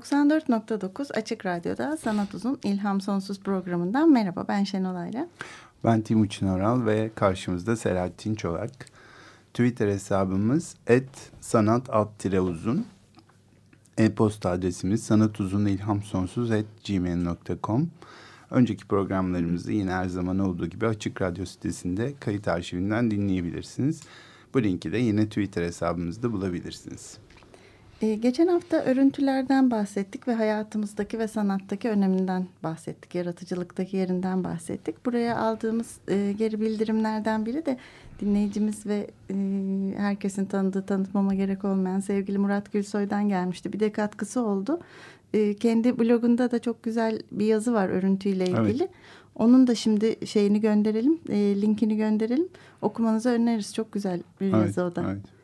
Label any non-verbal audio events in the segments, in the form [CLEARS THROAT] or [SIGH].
94.9 Açık Radyo'da Sanat Uzun İlham Sonsuz programından merhaba ben Şenol Ayla. Ben Timuçin Oral ve karşımızda Selahattin Çolak. Twitter hesabımız et sanat alt uzun. E-posta adresimiz sanatuzunilhamsonsuz at gmail.com. Önceki programlarımızı yine her zaman olduğu gibi Açık Radyo sitesinde kayıt arşivinden dinleyebilirsiniz. Bu linki de yine Twitter hesabımızda bulabilirsiniz. Ee, geçen hafta örüntülerden bahsettik ve hayatımızdaki ve sanattaki öneminden bahsettik. Yaratıcılıktaki yerinden bahsettik. Buraya aldığımız e, geri bildirimlerden biri de dinleyicimiz ve e, herkesin tanıdığı tanıtmama gerek olmayan sevgili Murat Gülsoy'dan gelmişti. Bir de katkısı oldu. E, kendi blogunda da çok güzel bir yazı var örüntüyle ilgili. Evet. Onun da şimdi şeyini gönderelim, e, linkini gönderelim. Okumanızı öneririz. Çok güzel bir evet, yazı o da. Evet.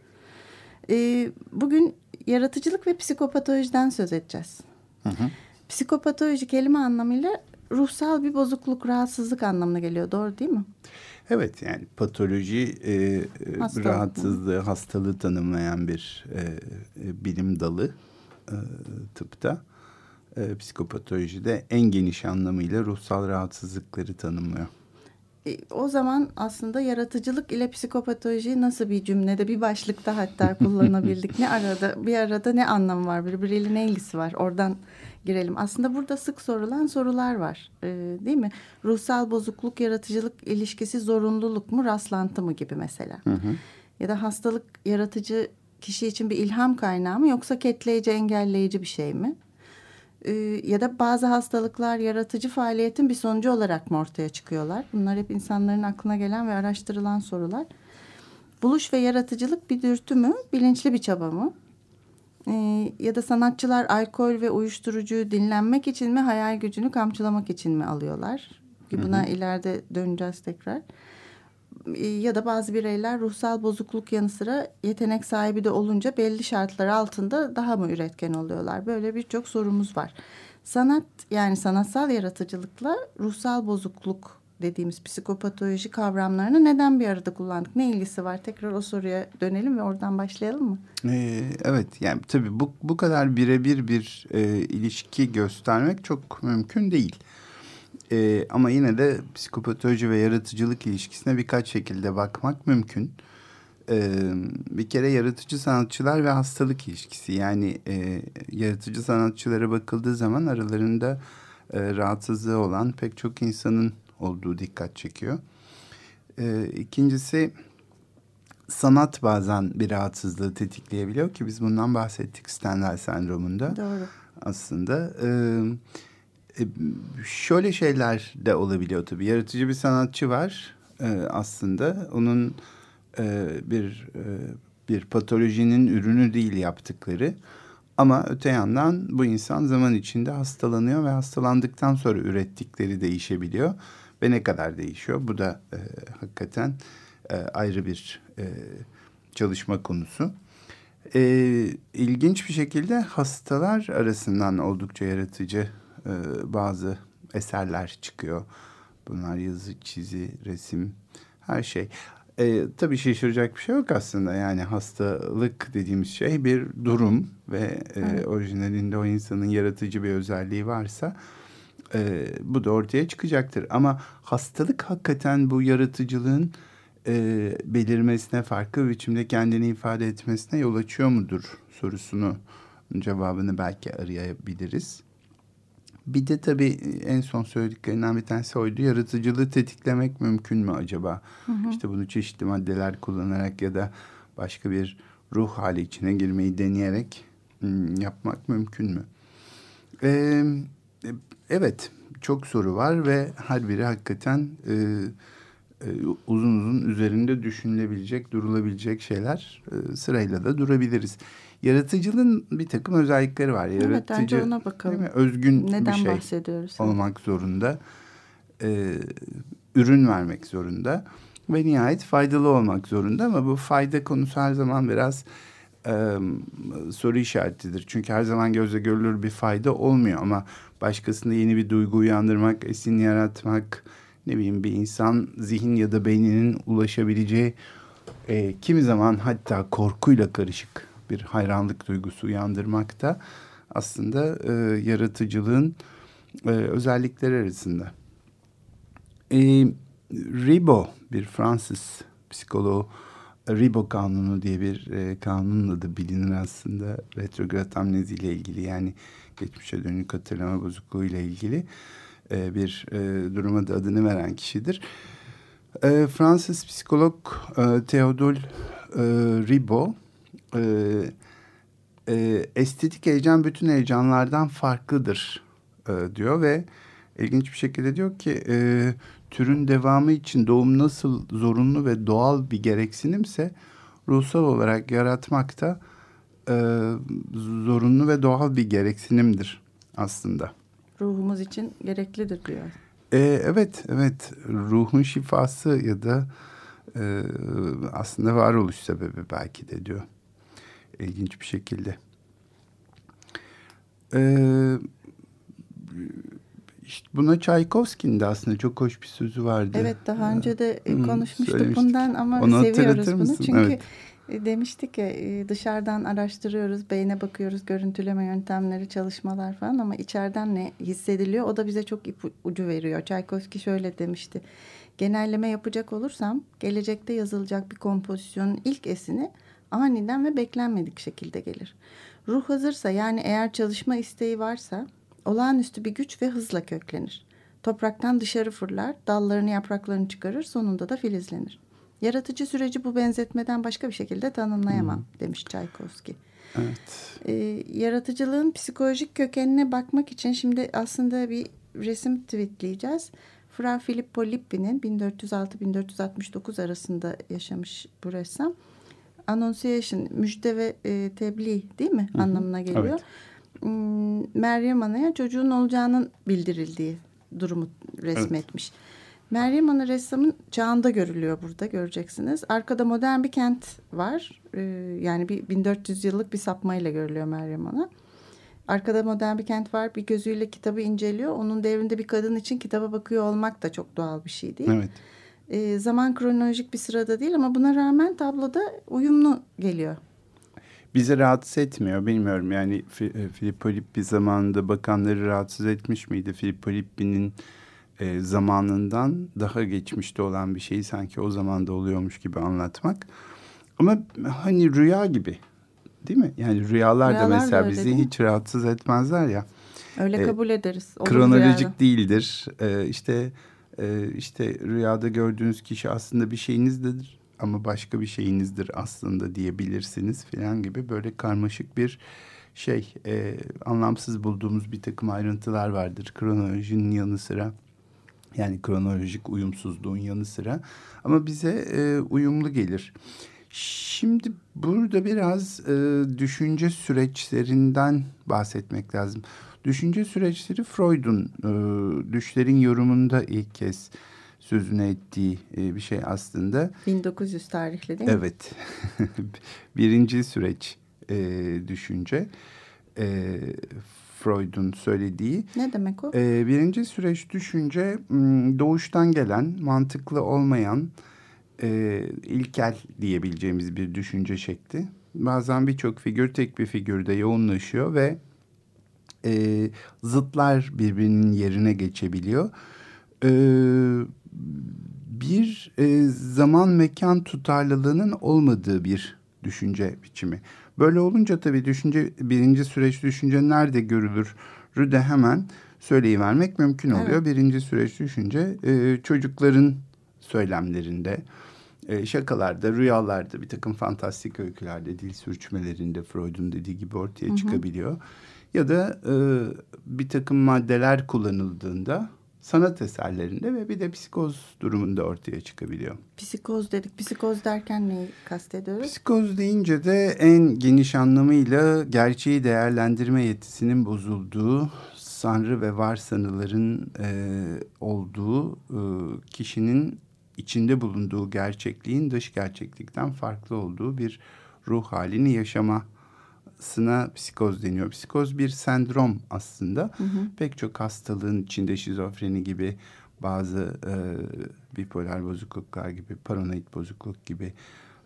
E, bugün yaratıcılık ve psikopatolojiden söz edeceğiz. Hı hı. Psikopatoloji kelime anlamıyla ruhsal bir bozukluk, rahatsızlık anlamına geliyor. Doğru değil mi? Evet yani patoloji e, Hastalık rahatsızlığı, mı? hastalığı tanımlayan bir e, e, bilim dalı e, tıpta. E, psikopatolojide en geniş anlamıyla ruhsal rahatsızlıkları tanımlıyor. E, o zaman aslında yaratıcılık ile psikopatoloji nasıl bir cümlede bir başlıkta hatta kullanabildik. ne arada bir arada ne anlamı var birbiriyle ne ilgisi var oradan girelim. Aslında burada sık sorulan sorular var ee, değil mi? Ruhsal bozukluk yaratıcılık ilişkisi zorunluluk mu rastlantı mı gibi mesela. Hı hı. Ya da hastalık yaratıcı kişi için bir ilham kaynağı mı yoksa ketleyici engelleyici bir şey mi? E, ya da bazı hastalıklar yaratıcı faaliyetin bir sonucu olarak mı ortaya çıkıyorlar? Bunlar hep insanların aklına gelen ve araştırılan sorular. Buluş ve yaratıcılık bir dürtü mü, bilinçli bir çaba mı? E, ya da sanatçılar alkol ve uyuşturucuyu dinlenmek için mi, hayal gücünü kamçılamak için mi alıyorlar? Buna hı hı. ileride döneceğiz tekrar. E, ya da bazı bireyler ruhsal bozukluk yanı sıra yetenek sahibi de olunca belli şartlar altında daha mı üretken oluyorlar? Böyle birçok sorumuz var. Sanat yani sanatsal yaratıcılıkla ruhsal bozukluk dediğimiz psikopatoloji kavramlarını neden bir arada kullandık? Ne ilgisi var? Tekrar o soruya dönelim ve oradan başlayalım mı? Ee, evet yani tabii bu, bu kadar birebir bir e, ilişki göstermek çok mümkün değil. E, ama yine de psikopatoloji ve yaratıcılık ilişkisine birkaç şekilde bakmak mümkün. E, bir kere yaratıcı sanatçılar ve hastalık ilişkisi. Yani e, yaratıcı sanatçılara bakıldığı zaman aralarında e, rahatsızlığı olan pek çok insanın olduğu dikkat çekiyor. E, ikincisi sanat bazen bir rahatsızlığı tetikleyebiliyor ki biz bundan bahsettik Stendhal sendromunda. Doğru. Aslında. Evet şöyle şeyler de olabiliyor tabii. Yaratıcı bir sanatçı var e, aslında. Onun e, bir e, bir patolojinin ürünü değil yaptıkları. Ama öte yandan bu insan zaman içinde hastalanıyor ve hastalandıktan sonra ürettikleri değişebiliyor. Ve ne kadar değişiyor? Bu da e, hakikaten e, ayrı bir e, çalışma konusu. E, ilginç bir şekilde hastalar arasından oldukça yaratıcı e, bazı eserler çıkıyor. Bunlar yazı, çizi, resim, her şey. E, tabii şaşıracak bir şey yok aslında. Yani hastalık dediğimiz şey bir durum ve e, evet. orijinalinde o insanın yaratıcı bir özelliği varsa e, bu da ortaya çıkacaktır. Ama hastalık hakikaten bu yaratıcılığın e, belirmesine, farklı biçimde kendini ifade etmesine yol açıyor mudur sorusunu cevabını belki arayabiliriz. Bir de tabii en son söylediklerinden bir tanesi oydu. Yaratıcılığı tetiklemek mümkün mü acaba? Hı hı. İşte bunu çeşitli maddeler kullanarak ya da başka bir ruh hali içine girmeyi deneyerek yapmak mümkün mü? Ee, evet, çok soru var ve her biri hakikaten e, e, uzun uzun üzerinde düşünülebilecek, durulabilecek şeyler. E, sırayla da durabiliriz. Yaratıcılığın bir takım özellikleri var. Yaratıcı, evet bence ona bakalım. Özgün Neden bir şey bahsediyoruz? olmak zorunda. Ee, ürün vermek zorunda. Ve nihayet faydalı olmak zorunda ama bu fayda konusu her zaman biraz e, soru işaretidir. Çünkü her zaman gözle görülür bir fayda olmuyor ama başkasında yeni bir duygu uyandırmak, esin yaratmak, ne bileyim bir insan zihin ya da beyninin ulaşabileceği e, kimi zaman hatta korkuyla karışık bir hayranlık duygusu uyandırmak da aslında e, yaratıcılığın e, özellikleri arasında. E, Ribot bir Fransız psikoloğu Ribot kanunu diye bir e, kanunla da bilinir aslında retrograd amnezi ile ilgili yani geçmişe dönük hatırlama bozukluğu ile ilgili e, bir e, duruma da adını veren kişidir. E, Fransız psikolog e, Theodule e, Ribot e, e, estetik heyecan bütün heyecanlardan farklıdır e, diyor ve ilginç bir şekilde diyor ki e, türün devamı için doğum nasıl zorunlu ve doğal bir gereksinimse ruhsal olarak yaratmak da e, zorunlu ve doğal bir gereksinimdir aslında. Ruhumuz için gereklidir diyor. E, evet, evet. Ruhun şifası ya da e, aslında varoluş sebebi belki de diyor. İlginç bir şekilde. Eee işte buna Çaykovski'nin de aslında çok hoş bir sözü vardı. Evet daha önce de hmm, konuşmuştuk bundan ama Onu seviyoruz bunu. Mısın? Çünkü evet. E, demiştik ya e, dışarıdan araştırıyoruz, beyne bakıyoruz, görüntüleme yöntemleri, çalışmalar falan ama içeriden ne hissediliyor o da bize çok ipucu veriyor. Çaykovski şöyle demişti. Genelleme yapacak olursam gelecekte yazılacak bir kompozisyonun ilk esini aniden ve beklenmedik şekilde gelir. Ruh hazırsa yani eğer çalışma isteği varsa olağanüstü bir güç ve hızla köklenir. Topraktan dışarı fırlar, dallarını yapraklarını çıkarır, sonunda da filizlenir. Yaratıcı süreci bu benzetmeden başka bir şekilde tanımlayamam hmm. demiş Çaykovski. Evet. Ee, yaratıcılığın psikolojik kökenine bakmak için şimdi aslında bir resim tweetleyeceğiz. Fra Filippo Lippi'nin 1406-1469 arasında yaşamış bu ressam. Annunciation, müjde ve e, tebliğ değil mi Hı -hı. anlamına geliyor. Evet. Hmm, Meryem Ana'ya çocuğun olacağının bildirildiği durumu resmetmiş. Evet. Meryem Ana ressamın çağında görülüyor burada göreceksiniz. Arkada modern bir kent var. Ee, yani bir 1400 yıllık bir sapmayla görülüyor Meryem Ana. Arkada modern bir kent var. Bir gözüyle kitabı inceliyor. Onun devrinde bir kadın için kitaba bakıyor olmak da çok doğal bir şey değil. Evet. Ee, zaman kronolojik bir sırada değil ama buna rağmen tabloda uyumlu geliyor. Bizi rahatsız etmiyor bilmiyorum yani e, Filippo Lippi zamanında bakanları rahatsız etmiş miydi? Filippo Lippi'nin e, zamanından daha geçmişte olan bir şeyi sanki o zamanda oluyormuş gibi anlatmak. Ama hani rüya gibi değil mi? Yani rüyalar, rüyalar da mesela da bizi hiç rahatsız etmezler ya. Öyle e, kabul ederiz. Olur kronolojik rüyada. değildir. E, işte e, işte rüyada gördüğünüz kişi aslında bir şeyinizdir ama başka bir şeyinizdir aslında diyebilirsiniz falan gibi böyle karmaşık bir şey e, anlamsız bulduğumuz bir takım ayrıntılar vardır kronolojinin yanı sıra yani kronolojik uyumsuzluğun yanı sıra ama bize e, uyumlu gelir. Şimdi burada biraz e, düşünce süreçlerinden bahsetmek lazım. Düşünce süreçleri Freud'un e, düşlerin yorumunda ilk kez sözünü ettiği e, bir şey aslında. 1900 tarihli değil mi? Evet. [LAUGHS] Birinci süreç e, düşünce. E, Freud'un söylediği. Ne demek o? E, birinci süreç düşünce doğuştan gelen, mantıklı olmayan, e, ilkel diyebileceğimiz bir düşünce şekli. Bazen birçok figür tek bir figürde yoğunlaşıyor ve e, zıtlar birbirinin yerine geçebiliyor. E, bir e, zaman mekan tutarlılığının olmadığı bir düşünce biçimi. Böyle olunca tabii düşünce birinci süreç düşünce nerede görülür de hemen söyleyivermek mümkün oluyor. Evet. Birinci süreç düşünce e, çocukların söylemlerinde, e, şakalarda, rüyalarda, bir takım fantastik öykülerde, dil sürçmelerinde Freud'un dediği gibi ortaya hı hı. çıkabiliyor. Ya da e, bir takım maddeler kullanıldığında sanat eserlerinde ve bir de psikoz durumunda ortaya çıkabiliyor. Psikoz dedik. Psikoz derken neyi kastediyoruz? Psikoz deyince de en geniş anlamıyla gerçeği değerlendirme yetisinin bozulduğu, sanrı ve varsanıların e, olduğu e, kişinin içinde bulunduğu gerçekliğin dış gerçeklikten farklı olduğu bir ruh halini yaşamasına psikoz deniyor. Psikoz bir sendrom aslında. Hı hı. Pek çok hastalığın içinde şizofreni gibi bazı e, bipolar bozukluklar gibi, paranoid bozukluk gibi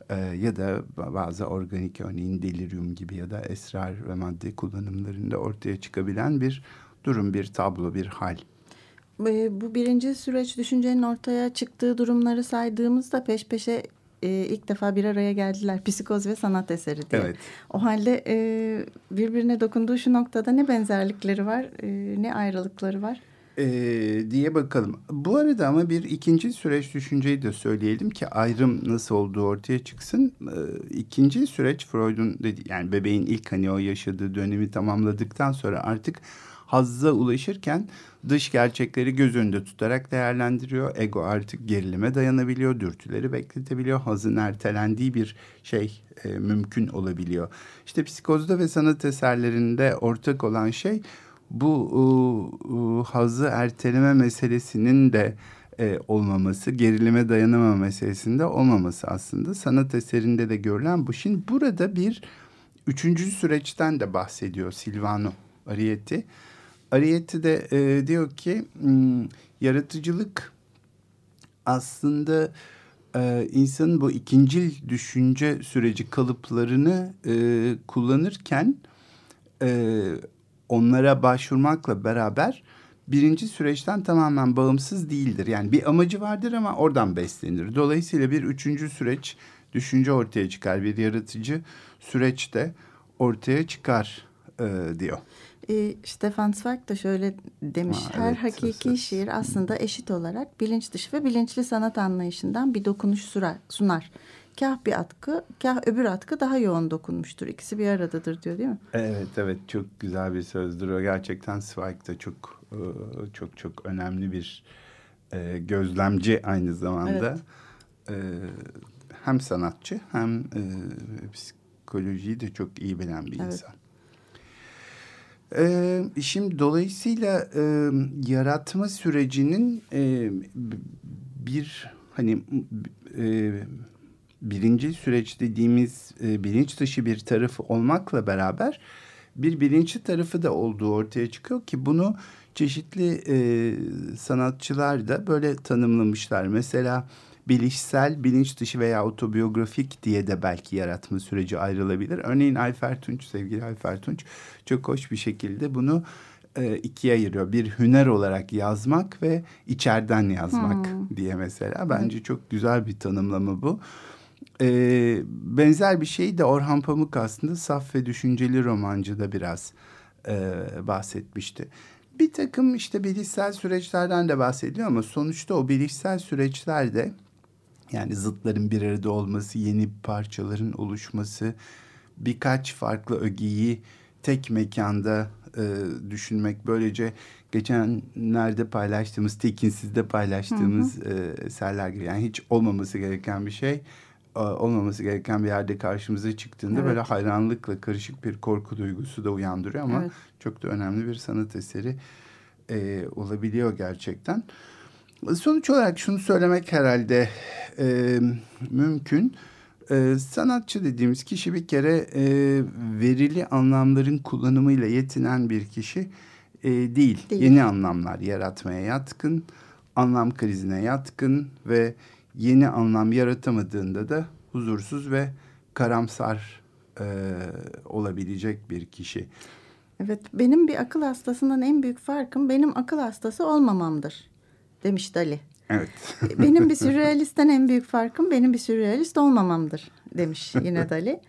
e, ya da bazı organik örneğin delirium gibi ya da esrar ve madde kullanımlarında ortaya çıkabilen bir durum, bir tablo, bir hal. Bu birinci süreç düşüncenin ortaya çıktığı durumları saydığımızda peş peşe e, ilk defa bir araya geldiler. Psikoz ve sanat eseri diye. Evet. O halde e, birbirine dokunduğu şu noktada ne benzerlikleri var, e, ne ayrılıkları var? E, diye bakalım. Bu arada ama bir ikinci süreç düşünceyi de söyleyelim ki ayrım nasıl olduğu ortaya çıksın. E, ikinci süreç Freud'un dedi yani bebeğin ilk hani o yaşadığı dönemi tamamladıktan sonra artık hazza ulaşırken dış gerçekleri göz önünde tutarak değerlendiriyor. Ego artık gerilime dayanabiliyor, dürtüleri bekletebiliyor. Hazın ertelendiği bir şey e, mümkün olabiliyor. İşte psikozda ve sanat eserlerinde ortak olan şey bu e, e, hazı erteleme meselesinin de e, olmaması, gerilime dayanamama meselesinde olmaması aslında sanat eserinde de görülen bu. Şimdi burada bir üçüncü süreçten de bahsediyor Silvano Arietti. Arietti de e, diyor ki hmm, yaratıcılık aslında e, insanın bu ikincil düşünce süreci kalıplarını e, kullanırken e, onlara başvurmakla beraber birinci süreçten tamamen bağımsız değildir. Yani bir amacı vardır ama oradan beslenir. Dolayısıyla bir üçüncü süreç düşünce ortaya çıkar. Bir yaratıcı süreçte ortaya çıkar e, diyor. E, Stefan Zweig da şöyle demiş. Ha, Her evet, hakiki evet. şiir aslında eşit olarak bilinç dışı ve bilinçli sanat anlayışından bir dokunuş sunar. Kah bir atkı, kah öbür atkı daha yoğun dokunmuştur. İkisi bir aradadır diyor değil mi? Evet, evet. Çok güzel bir sözdür o. Gerçekten Zweig da çok e, çok çok önemli bir e, gözlemci aynı zamanda. Evet. Hem sanatçı hem psikolojiyi de çok iyi bilen bir evet. insan. Ee, şimdi dolayısıyla e, yaratma sürecinin e, bir hani e, birinci süreç dediğimiz e, bilinç dışı bir tarafı olmakla beraber bir bilinçli tarafı da olduğu ortaya çıkıyor ki bunu çeşitli e, sanatçılar da böyle tanımlamışlar. Mesela bilişsel, bilinç dışı veya otobiyografik diye de belki yaratma süreci ayrılabilir. Örneğin Ayfer Tunç, sevgili Ayfer Tunç çok hoş bir şekilde bunu e, ikiye ayırıyor. Bir hüner olarak yazmak ve içeriden yazmak hmm. diye mesela. Bence hmm. çok güzel bir tanımlama bu. Ee, benzer bir şey de Orhan Pamuk aslında saf ve düşünceli romancıda biraz e, bahsetmişti. Bir takım işte bilişsel süreçlerden de bahsediyor ama sonuçta o bilişsel süreçlerde yani zıtların bir arada olması, yeni parçaların oluşması, birkaç farklı ögeyi tek mekanda e, düşünmek. Böylece geçenlerde paylaştığımız, Tekinsiz'de paylaştığımız hı hı. E, eserler gibi. Yani hiç olmaması gereken bir şey e, olmaması gereken bir yerde karşımıza çıktığında evet. böyle hayranlıkla karışık bir korku duygusu da uyandırıyor ama evet. çok da önemli bir sanat eseri e, olabiliyor gerçekten. Sonuç olarak şunu söylemek herhalde e, mümkün. E, sanatçı dediğimiz kişi bir kere e, verili anlamların kullanımıyla yetinen bir kişi e, değil. değil. Yeni anlamlar yaratmaya yatkın, anlam krizine yatkın ve yeni anlam yaratamadığında da huzursuz ve karamsar e, olabilecek bir kişi. Evet, benim bir akıl hastasından en büyük farkım benim akıl hastası olmamamdır demiş Dali. Evet. benim bir [LAUGHS] sürrealistten en büyük farkım benim bir sürrealist olmamamdır demiş yine Dali.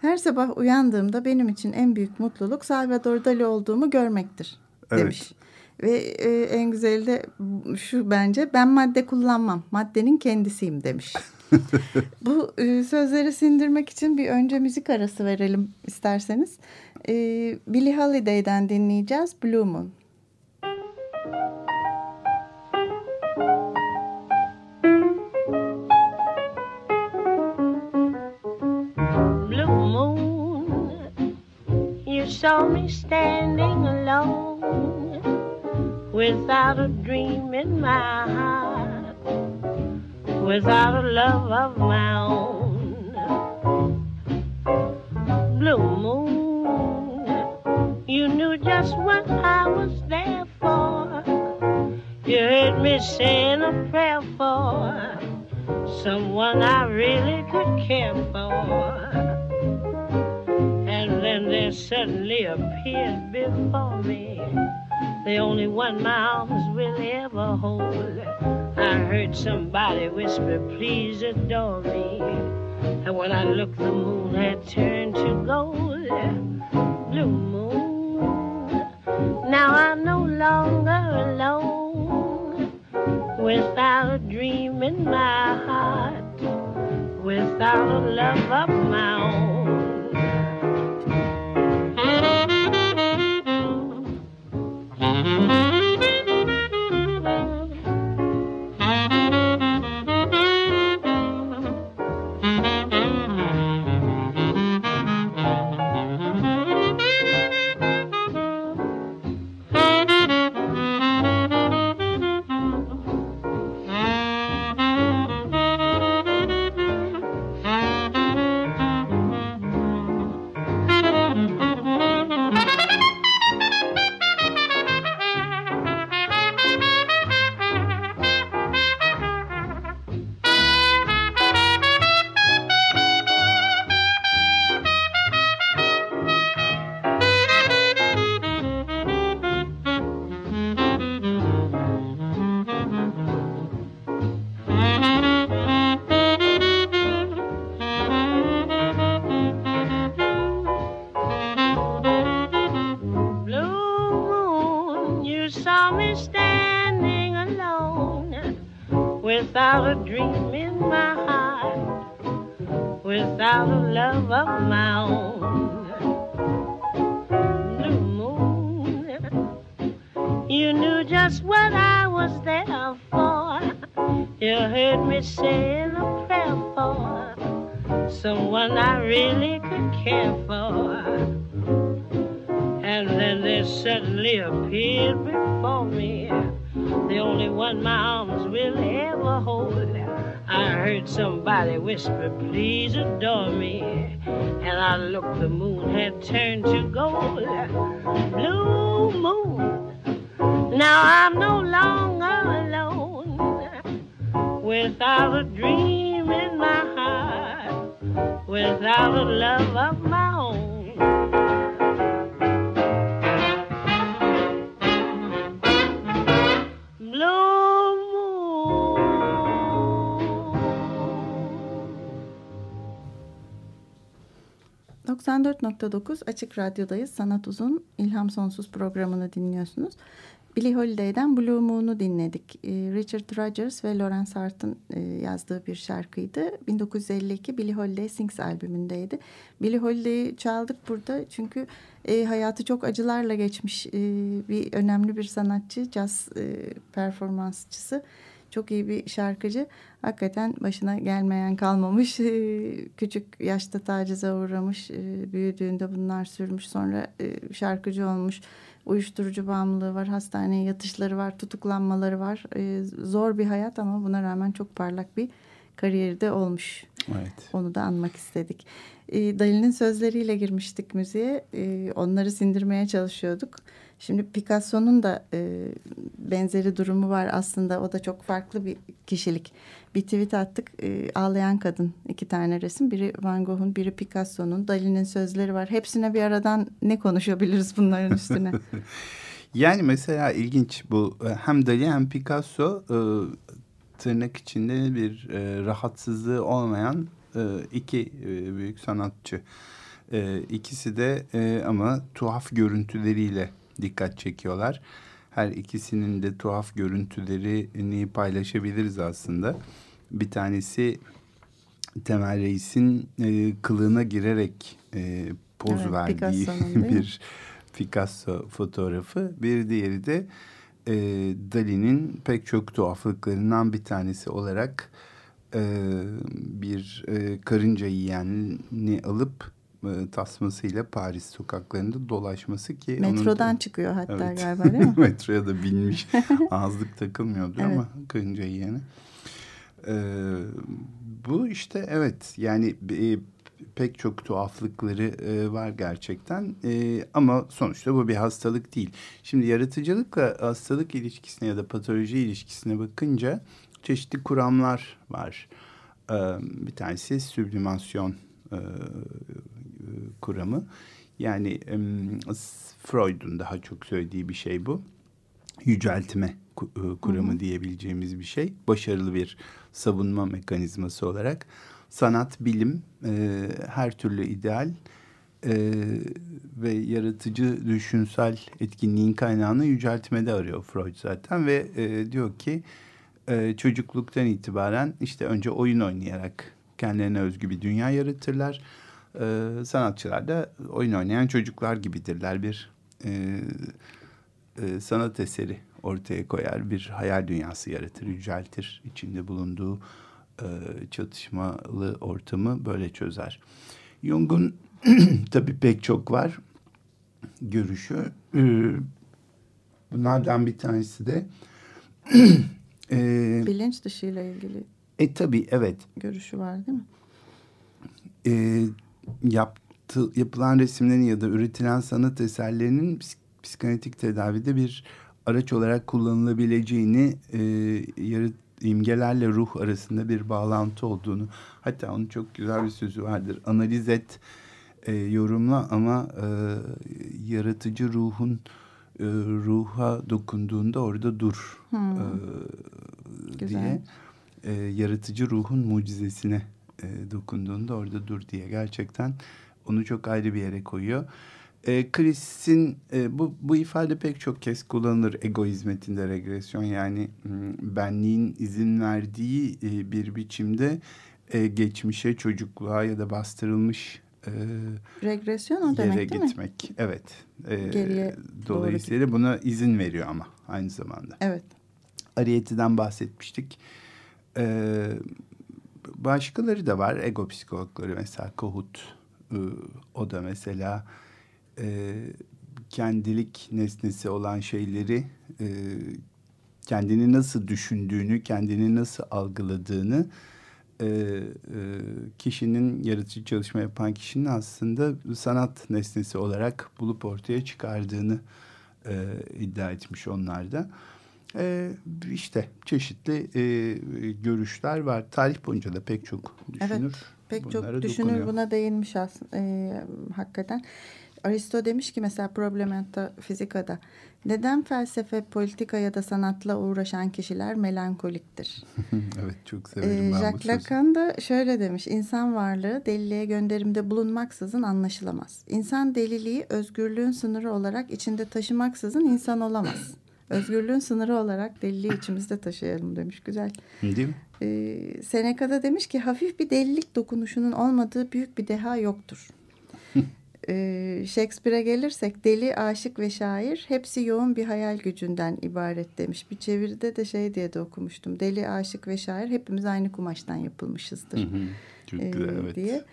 Her sabah uyandığımda benim için en büyük mutluluk Salvador Dali olduğumu görmektir demiş. Evet. Ve e, en güzeli de şu bence ben madde kullanmam maddenin kendisiyim demiş. [LAUGHS] Bu e, sözleri sindirmek için bir önce müzik arası verelim isterseniz. E, Billie Holiday'den dinleyeceğiz Blue Moon. Standing alone without a dream in my heart, without a love of my own. Blue moon, you knew just what I was there for. You heard me saying a prayer for someone I really could care for there suddenly appeared before me. The only one my arms will ever hold. I heard somebody whisper, please adore me. And when I looked, the moon had turned to gold. Blue moon. Now I'm no longer alone. Without a dream in my heart. Without a love of my own. just what I was there for. You heard me saying a prayer for someone I really could care for. And then they suddenly appeared before me, the only one my arms will ever hold. I heard somebody whisper, please adore me. And I looked, the moon had turned to gold. Blue moon Now I'm no longer alone. Without a dream in my heart. Without a love of my own. 94.9 Açık Radyo'dayız. Sanat Uzun İlham Sonsuz programını dinliyorsunuz. Billie Holiday'den Blue Moon'u dinledik. Ee, Richard Rodgers ve Lawrence Hart'ın e, yazdığı bir şarkıydı. 1952 Billie Holiday Sings albümündeydi. Billie Holiday'i çaldık burada çünkü e, hayatı çok acılarla geçmiş e, bir önemli bir sanatçı, caz performansçısı. Çok iyi bir şarkıcı. Hakikaten başına gelmeyen kalmamış. Küçük yaşta tacize uğramış. Büyüdüğünde bunlar sürmüş. Sonra şarkıcı olmuş. Uyuşturucu bağımlılığı var. Hastaneye yatışları var. Tutuklanmaları var. Ee, zor bir hayat ama buna rağmen çok parlak bir kariyeri de olmuş. Evet. Onu da anmak istedik. Dali'nin sözleriyle girmiştik müziğe. Onları sindirmeye çalışıyorduk. Şimdi Picasso'nun da e, benzeri durumu var aslında. O da çok farklı bir kişilik. Bir tweet attık. E, ağlayan kadın iki tane resim. Biri Van Gogh'un, biri Picasso'nun. Dali'nin sözleri var. Hepsine bir aradan ne konuşabiliriz bunların üstüne? [LAUGHS] yani mesela ilginç bu. Hem Dali hem Picasso e, tırnak içinde bir e, rahatsızlığı olmayan e, iki e, büyük sanatçı. E, ikisi de e, ama tuhaf görüntüleriyle dikkat çekiyorlar. Her ikisinin de tuhaf görüntülerini paylaşabiliriz aslında. Bir tanesi Temel Reis'in e, kılığına girerek e, poz evet, verdiği [LAUGHS] bir Picasso fotoğrafı. Bir diğeri de e, Dali'nin pek çok tuhaflıklarından bir tanesi olarak e, bir e, karınca yiyenini alıp e, tasmasıyla Paris sokaklarında dolaşması ki metrodan onun da, çıkıyor hatta evet, galiba değil mi? [LAUGHS] metroya da binmiş [LAUGHS] ağızlık takılmıyordur evet. ama karınca yiyene. Ee, bu işte evet yani e, pek çok tuhaflıkları e, var gerçekten e, ama sonuçta bu bir hastalık değil. Şimdi yaratıcılıkla hastalık ilişkisine ya da patoloji ilişkisine bakınca çeşitli kuramlar var. E, bir tanesi süblimasyon e, kuramı. Yani e, Freud'un daha çok söylediği bir şey bu. Yüceltme kuramı Hı-hı. diyebileceğimiz bir şey. Başarılı bir savunma mekanizması olarak sanat, bilim, e, her türlü ideal e, ve yaratıcı düşünsel etkinliğin kaynağını yüceltmede arıyor Freud zaten ve e, diyor ki e, çocukluktan itibaren işte önce oyun oynayarak kendilerine özgü bir dünya yaratırlar. E, sanatçılar da oyun oynayan çocuklar gibidirler bir e, e, sanat eseri ortaya koyar bir hayal dünyası yaratır, yüceltir içinde bulunduğu e, çatışmalı ortamı böyle çözer. Jung'un [CLEARS THROAT] tabii pek çok var görüşü. E, bunlardan bir tanesi de [CLEARS THROAT] e, bilinç dışı ile ilgili. E tabii evet. Görüşü var değil mi? E, yaptı, yapılan resimlerin ya da üretilen sanat eserlerinin psik, psikanalitik tedavide bir araç olarak kullanılabileceğini e, yarat, imgelerle ruh arasında bir bağlantı olduğunu hatta onun çok güzel bir sözü vardır analiz et e, yorumla ama e, yaratıcı ruhun e, ruha dokunduğunda orada dur hmm. e, diye e, yaratıcı ruhun mucizesine e, dokunduğunda orada dur diye gerçekten onu çok ayrı bir yere koyuyor. E, Chris'in e, bu, bu ifade pek çok kez kullanılır ego hizmetinde regresyon yani benliğin izin verdiği e, bir biçimde e, geçmişe, çocukluğa ya da bastırılmış e, regresyon o demek değil gitmek. mi? Evet. E, Geriye dolayısıyla doğru. buna izin veriyor ama aynı zamanda. Evet. Ariyeti'den bahsetmiştik. E, başkaları da var. Ego psikologları mesela Kohut. E, o da mesela e, kendilik nesnesi olan şeyleri e, kendini nasıl düşündüğünü, kendini nasıl algıladığını e, e, kişinin yaratıcı çalışma yapan kişinin aslında sanat nesnesi olarak bulup ortaya çıkardığını e, iddia etmiş onlar da. E, işte çeşitli e, görüşler var. Tarih boyunca da pek çok düşünür. Evet, pek çok düşünür dokunuyor. buna değinmiş aslında e, hakikaten. Aristo demiş ki mesela Problementa Fizika'da neden felsefe, politika ya da sanatla uğraşan kişiler melankoliktir? [LAUGHS] evet çok severim ee, ben Jacques Lacan da şöyle demiş insan varlığı deliliğe gönderimde bulunmaksızın anlaşılamaz. İnsan deliliği özgürlüğün sınırı olarak içinde taşımaksızın insan olamaz. Özgürlüğün sınırı olarak deliliği içimizde taşıyalım demiş. Güzel. Değil mi? Ee, Seneca'da demiş ki hafif bir delilik dokunuşunun olmadığı büyük bir deha yoktur. [LAUGHS] Ee, Shakespeare'e gelirsek deli, aşık ve şair hepsi yoğun bir hayal gücünden ibaret demiş. Bir çeviride de şey diye de okumuştum. Deli, aşık ve şair hepimiz aynı kumaştan yapılmışızdır. Çok güzel, ee, evet. diye.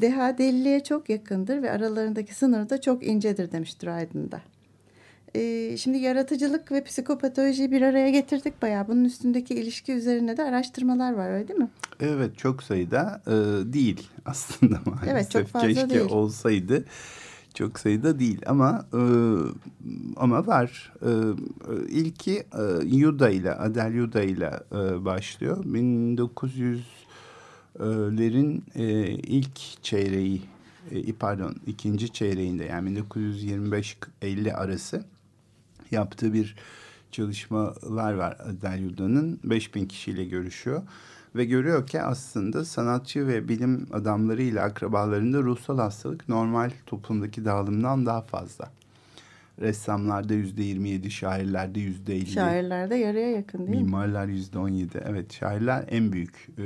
Deha deliliğe çok yakındır ve aralarındaki sınır da çok incedir demiş Dryden'da. Ee, şimdi yaratıcılık ve psikopatolojiyi bir araya getirdik bayağı. Bunun üstündeki ilişki üzerine de araştırmalar var öyle değil mi? Evet çok sayıda e, değil aslında [LAUGHS] maalesef. Evet çok fazla Keşke değil. olsaydı çok sayıda değil ama e, ama var. E, ilki e, Yuda ile Adel Yuda ile e, başlıyor. 1900'lerin e, ilk çeyreği e, pardon ikinci çeyreğinde yani 1925-50 arası yaptığı bir çalışmalar var Adel Yuda'nın. 5000 kişiyle görüşüyor. Ve görüyor ki aslında sanatçı ve bilim adamlarıyla akrabalarında ruhsal hastalık normal toplumdaki dağılımdan daha fazla. Ressamlarda yüzde yirmi yedi, şairlerde yüzde elli. Şairlerde yarıya yakın değil mi? Mimarlar yüzde on yedi. Evet, şairler en büyük e,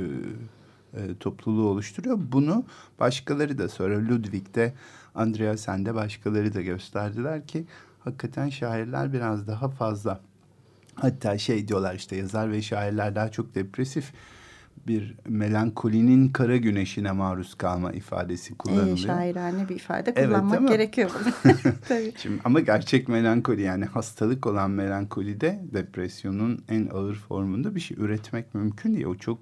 e, topluluğu oluşturuyor. Bunu başkaları da sonra Ludwig'de, Andrea Sende başkaları da gösterdiler ki hakikaten şairler biraz daha fazla. Hatta şey diyorlar işte yazar ve şairler daha çok depresif. Bir melankolinin kara güneşine maruz kalma ifadesi kullanılıyor. Ee, şairane bir ifade Evet, kullanmak ama- gerekiyor. [LAUGHS] [LAUGHS] Tabii. Şimdi ama gerçek melankoli yani hastalık olan melankolide depresyonun en ağır formunda bir şey üretmek mümkün değil. O çok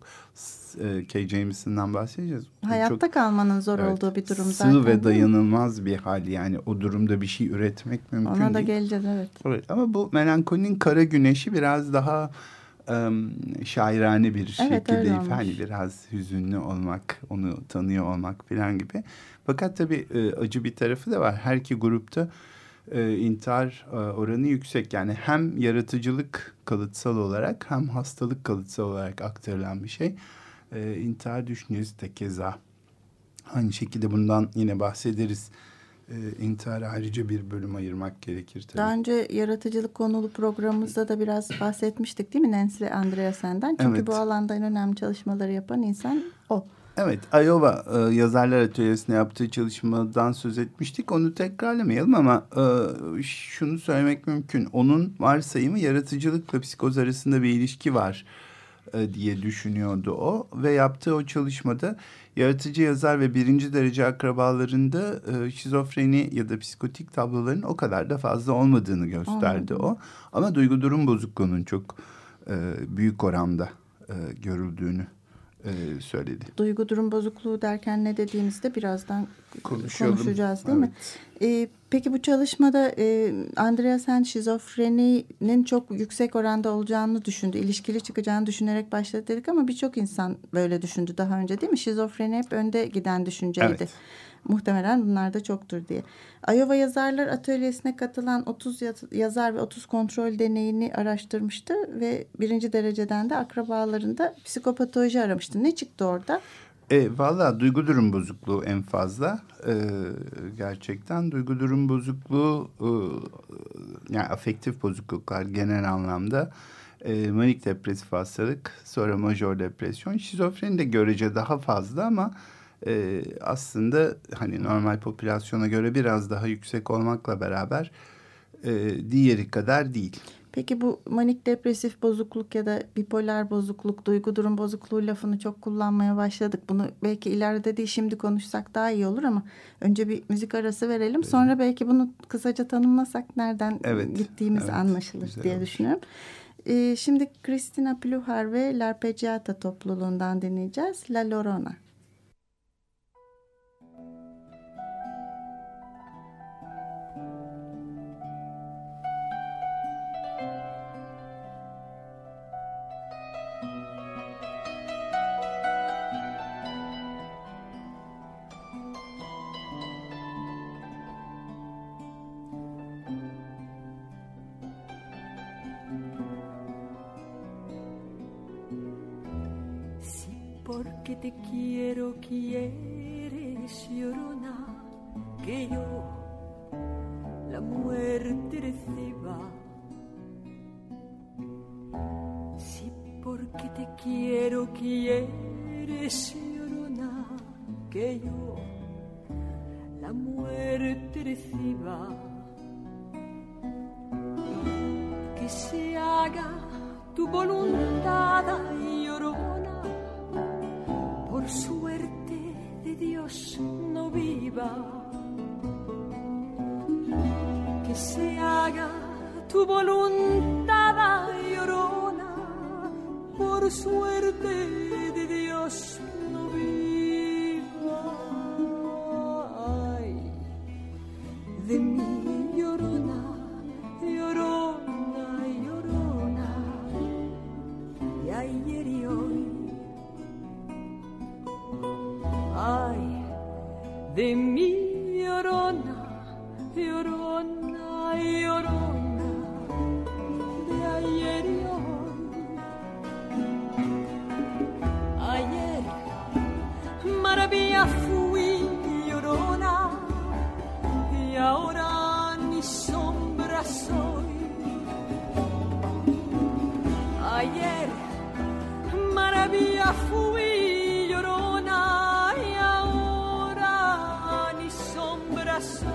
e, Kay Jameson'dan bahsedeceğiz. O Hayatta çok, kalmanın zor evet, olduğu bir durum sığ zaten. ve değil mi? dayanılmaz bir hal yani o durumda bir şey üretmek mümkün Ona da değil. geleceğiz evet. Evet, ama bu melankolinin kara güneşi biraz daha şairane bir Evet, şekilde ifade biraz hüzünlü olmak, onu tanıyor olmak falan gibi. Fakat tabii e, acı bir tarafı da var. Her iki grupta e, intihar e, oranı yüksek. Yani hem yaratıcılık kalıtsal olarak hem hastalık kalıtsal olarak aktarılan bir şey. E, intihar düşüncesi de keza. Aynı şekilde bundan yine bahsederiz. E, intihara ayrıca bir bölüm ayırmak gerekir tabii. Daha önce yaratıcılık konulu programımızda da biraz bahsetmiştik değil mi Nancy Andreasen'den? Çünkü Evet. bu alanda en önemli çalışmaları yapan insan o. Evet, Iowa e, Yazarlar Atölyesi'ne yaptığı çalışmadan söz etmiştik. Onu tekrarlamayalım ama e, şunu söylemek mümkün. Onun varsayımı yaratıcılıkla psikoz arasında bir ilişki var e, diye düşünüyordu o. Ve yaptığı o çalışmada yaratıcı yazar ve birinci derece akrabalarında e, şizofreni ya da psikotik tabloların o kadar da fazla olmadığını gösterdi o. Ama duygu durum bozukluğunun çok e, büyük oranda e, görüldüğünü e, söyledi. Duygu durum bozukluğu derken ne dediğimizde birazdan konuşacağız değil mi? Ee, peki bu çalışmada e, Andreasen şizofreninin çok yüksek oranda olacağını düşündü. ilişkili çıkacağını düşünerek başladı dedik ama birçok insan böyle düşündü daha önce değil mi? Şizofreni hep önde giden düşünceydi. Evet. Muhtemelen bunlar da çoktur diye. Iowa Yazarlar Atölyesi'ne katılan 30 yaz- yazar ve 30 kontrol deneyini araştırmıştı ve birinci dereceden de akrabalarında psikopatoloji aramıştı. Ne çıktı orada? E, Valla duygu durum bozukluğu en fazla. E, gerçekten duygu durum bozukluğu e, yani afektif bozukluklar genel anlamda e, manik depresif hastalık sonra majör depresyon şizofreni de görece daha fazla ama e, aslında hani normal popülasyona göre biraz daha yüksek olmakla beraber e, diğeri kadar değil. Peki bu manik depresif bozukluk ya da bipolar bozukluk, duygu durum bozukluğu lafını çok kullanmaya başladık. Bunu belki ileride değil şimdi konuşsak daha iyi olur ama önce bir müzik arası verelim. Sonra belki bunu kısaca tanımlasak nereden Evet, gittiğimiz evet. anlaşılır Güzel diye olur. düşünüyorum. Ee, şimdi Christina Pluhar ve L'Arpeggiata topluluğundan dinleyeceğiz. La Lorona. Porque te quiero, quieres, llorona, que yo la muerte reciba. Sí, porque te quiero, quieres, llorona, que yo la muerte reciba. Que se haga tu voluntad, Que se haga tu voluntad, llorona, por suerte Ayer, maravilla fui llorona, y ahora ni sombra soy.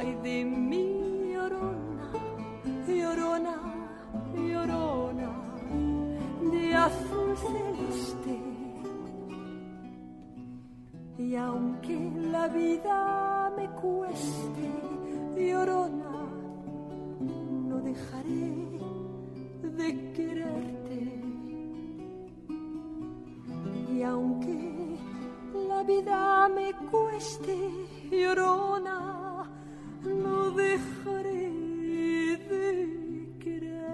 Ay de mi llorona, llorona, llorona, de azul celeste. Y aunque la vida me cueste, llorona, no dejaré de quererte. Y aunque la vida me cueste, llorona, dejaré de quererte.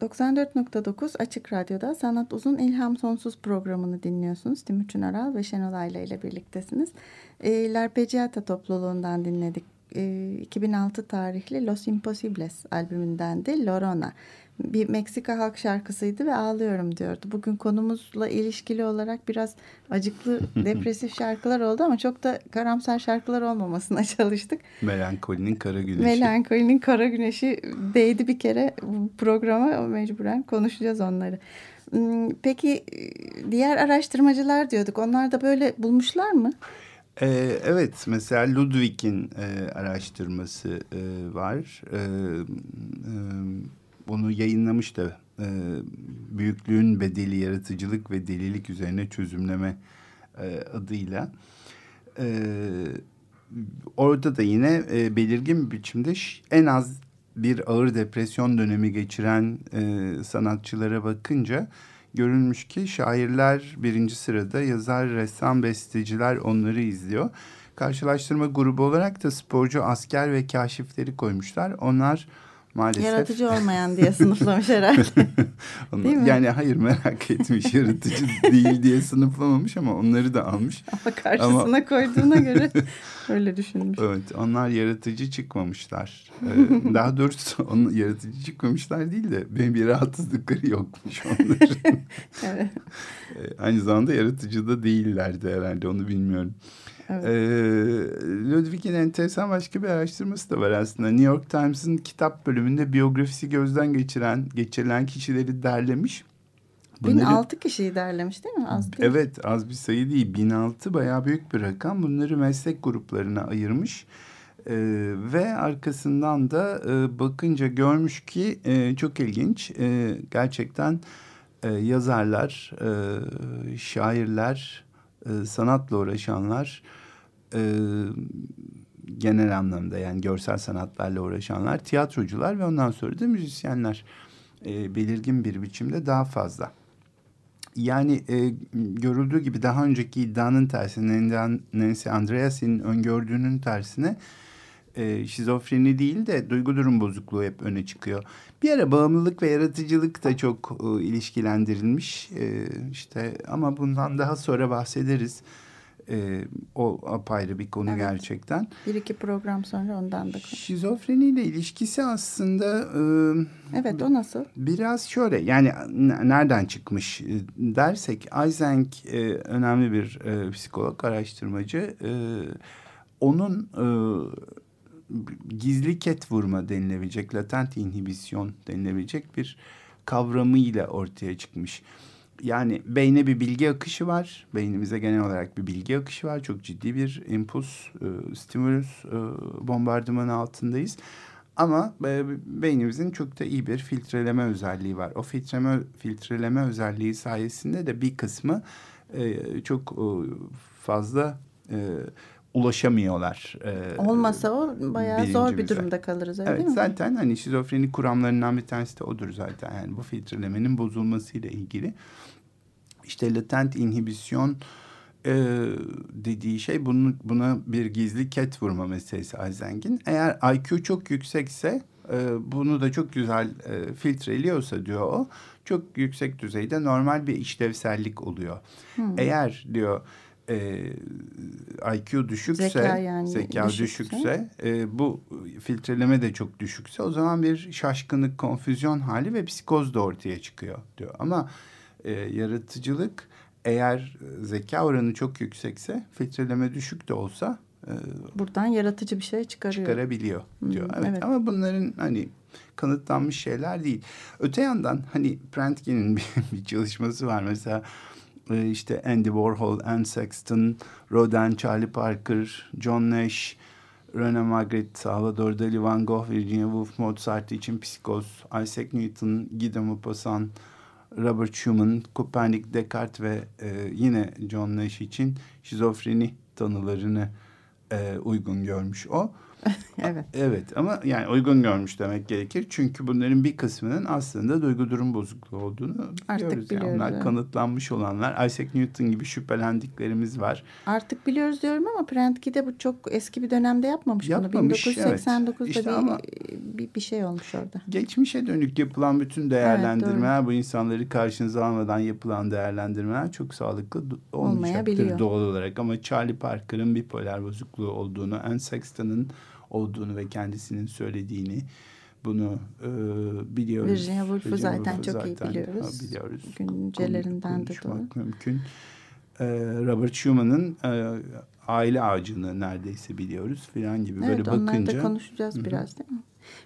94.9 Açık Radyo'da Sanat Uzun İlham Sonsuz programını dinliyorsunuz. Timuçin Aral ve Şenol Ayla ile birliktesiniz. E, L'Arpeggiata topluluğundan dinledik. E, 2006 tarihli Los Imposibles albümündendi Lorona. Bir Meksika halk şarkısıydı ve ağlıyorum diyordu. Bugün konumuzla ilişkili olarak biraz acıklı, [LAUGHS] depresif şarkılar oldu ama çok da karamsar şarkılar olmamasına [LAUGHS] çalıştık. Melankolinin kara güneşi. Melankolinin kara güneşi değdi bir kere programa mecburen konuşacağız onları. Hmm, Peki diğer araştırmacılar diyorduk. Onlar da böyle bulmuşlar mı? Ee, evet mesela Ludwig'in e, araştırması e, var. E, e, bunu yayınlamış da e, büyüklüğün bedeli yaratıcılık ve delilik üzerine çözümleme e, adıyla. E, orada da yine e, belirgin bir biçimde en az bir ağır depresyon dönemi geçiren e, sanatçılara bakınca görülmüş ki şairler birinci sırada, yazar, ressam, besteciler onları izliyor. Karşılaştırma grubu olarak da sporcu, asker ve kaşifleri koymuşlar. Onlar maalesef... Yaratıcı olmayan diye sınıflamış herhalde. [LAUGHS] Onlar- Değil mi? Yani hayır merak etmiş yaratıcı değil diye sınıflamamış ama onları da almış. [LAUGHS] Ama karşısına koyduğuna göre [LAUGHS] öyle düşünmüş. Evet onlar yaratıcı çıkmamışlar. Ee, daha doğrusu onun yaratıcı çıkmamışlar değil de benim bir rahatsızlıkları yokmuş onların. Evet. Ee, Aynı zamanda yaratıcı da değillerdi herhalde onu bilmiyorum. Evet. Ee, Ludwig'in enteresan başka bir araştırması da var aslında. New York Times'ın kitap bölümünde biyografisi gözden geçiren, geçirilen kişileri derlemiş. Bunları- 1006 kişiyi derlemiş değil mi? Az değil. Evet az bir sayı değil. 1006 bayağı büyük bir rakam. Bunları meslek gruplarına ayırmış. Ee, ve arkasından da e, bakınca görmüş ki e, çok ilginç. E, gerçekten e, yazarlar, e, şairler, e, sanatla uğraşanlar, e, genel anlamda yani görsel sanatlarla uğraşanlar, tiyatrocular ve ondan sonra da müzisyenler e, belirgin bir biçimde daha fazla. Yani e, görüldüğü gibi daha önceki iddianın tersine Nancy Andreasen'in öngördüğünün tersine e, şizofreni değil de duygu durum bozukluğu hep öne çıkıyor. Bir ara bağımlılık ve yaratıcılık da çok e, ilişkilendirilmiş e, işte ama bundan daha sonra bahsederiz. E, o apayrı bir konu Evet. gerçekten. Bir iki program sonra ondan da konuş. Şizofreniyle ilişkisi aslında e, Evet o nasıl? Biraz şöyle yani nereden çıkmış e, dersek Eysenck e, önemli bir e, psikolog araştırmacı E, onun e, gizli ket vurma denilebilecek latent inhibisyon denilebilecek bir kavramıyla ortaya çıkmış. Yani beyne bir bilgi akışı var. Beynimize genel olarak bir bilgi akışı var. Çok ciddi bir impuls, e, stimulus e, bombardımanı altındayız. Ama e, beynimizin çok da iyi bir filtreleme özelliği var. O filtreleme, filtreleme özelliği sayesinde de bir kısmı e, çok e, fazla e, ulaşamıyorlar. E, Olmasa o bayağı zor bir durumda kalırız öyle Evet değil mi? zaten hani şizofreni kuramlarından bir tanesi de odur zaten. Yani bu filtrelemenin bozulmasıyla ilgili. İşte latent inhibisyon e, dediği şey bunun, buna bir gizli ket vurma meselesi Eisen'in. Eğer IQ çok yüksekse e, bunu da çok güzel e, filtreliyorsa diyor o. Çok yüksek düzeyde normal bir işlevsellik oluyor. Eğer diyor e, IQ düşükse, Zeka yani zeka düşükse. düşükse, e, bu filtreleme de çok düşükse o zaman bir şaşkınlık, konfüzyon hali ve psikoz da ortaya çıkıyor diyor. Ama e, yaratıcılık eğer e, zeka oranı çok yüksekse filtreleme düşük de olsa e, Buradan yaratıcı bir şey çıkarıyor. çıkarabiliyor diyor. Hmm, evet, evet. ama bunların hani kanıtlanmış şeyler değil. Öte yandan hani Prentke'nin [LAUGHS] bir, bir çalışması var mesela e, işte Andy Warhol, Anne Sexton, Rodin, Charlie Parker, John Nash, Rene Magritte, Salvador Dali, Van Gogh, Virginia Woolf, Mozart için psikoz, Isaac Newton, Guy de Maupassant, Robert Schumann, Kopernik, Descartes ve e, yine John Nash için şizofreni tanılarını e, uygun görmüş o. Evet. [LAUGHS] Evet ama yani uygun görmüş demek gerekir. Çünkü bunların bir kısmının aslında duygu durum bozukluğu olduğunu Artık biliyoruz. Yani biliyoruz, onlar evet. kanıtlanmış olanlar. Isaac Newton gibi şüphelendiklerimiz var. Artık biliyoruz diyorum ama Prentke'de bu çok eski bir dönemde yapmamış, Yapmamış, bunu. 1989'da evet. İşte bir, ama- bir, bir şey olmuş orada. Geçmişe dönük yapılan bütün değerlendirmeler, bu insanları karşınıza almadan yapılan değerlendirmeler çok sağlıklı olmayacaktır doğal olarak. Ama Charlie Parker'ın bipolar bozukluğu olduğunu, Anne Sexton'ın olduğunu ve kendisinin söylediğini bunu e, biliyoruz. Virginia Woolf'u zaten Woolf'u çok iyi zaten, biliyoruz. ha, biliyoruz. Güncelerinden de Konuşmak mümkün. E, Robert Schumann'ın e, aile ağacını neredeyse biliyoruz filan gibi Evet böyle onları bakınca. da konuşacağız biraz değil mi?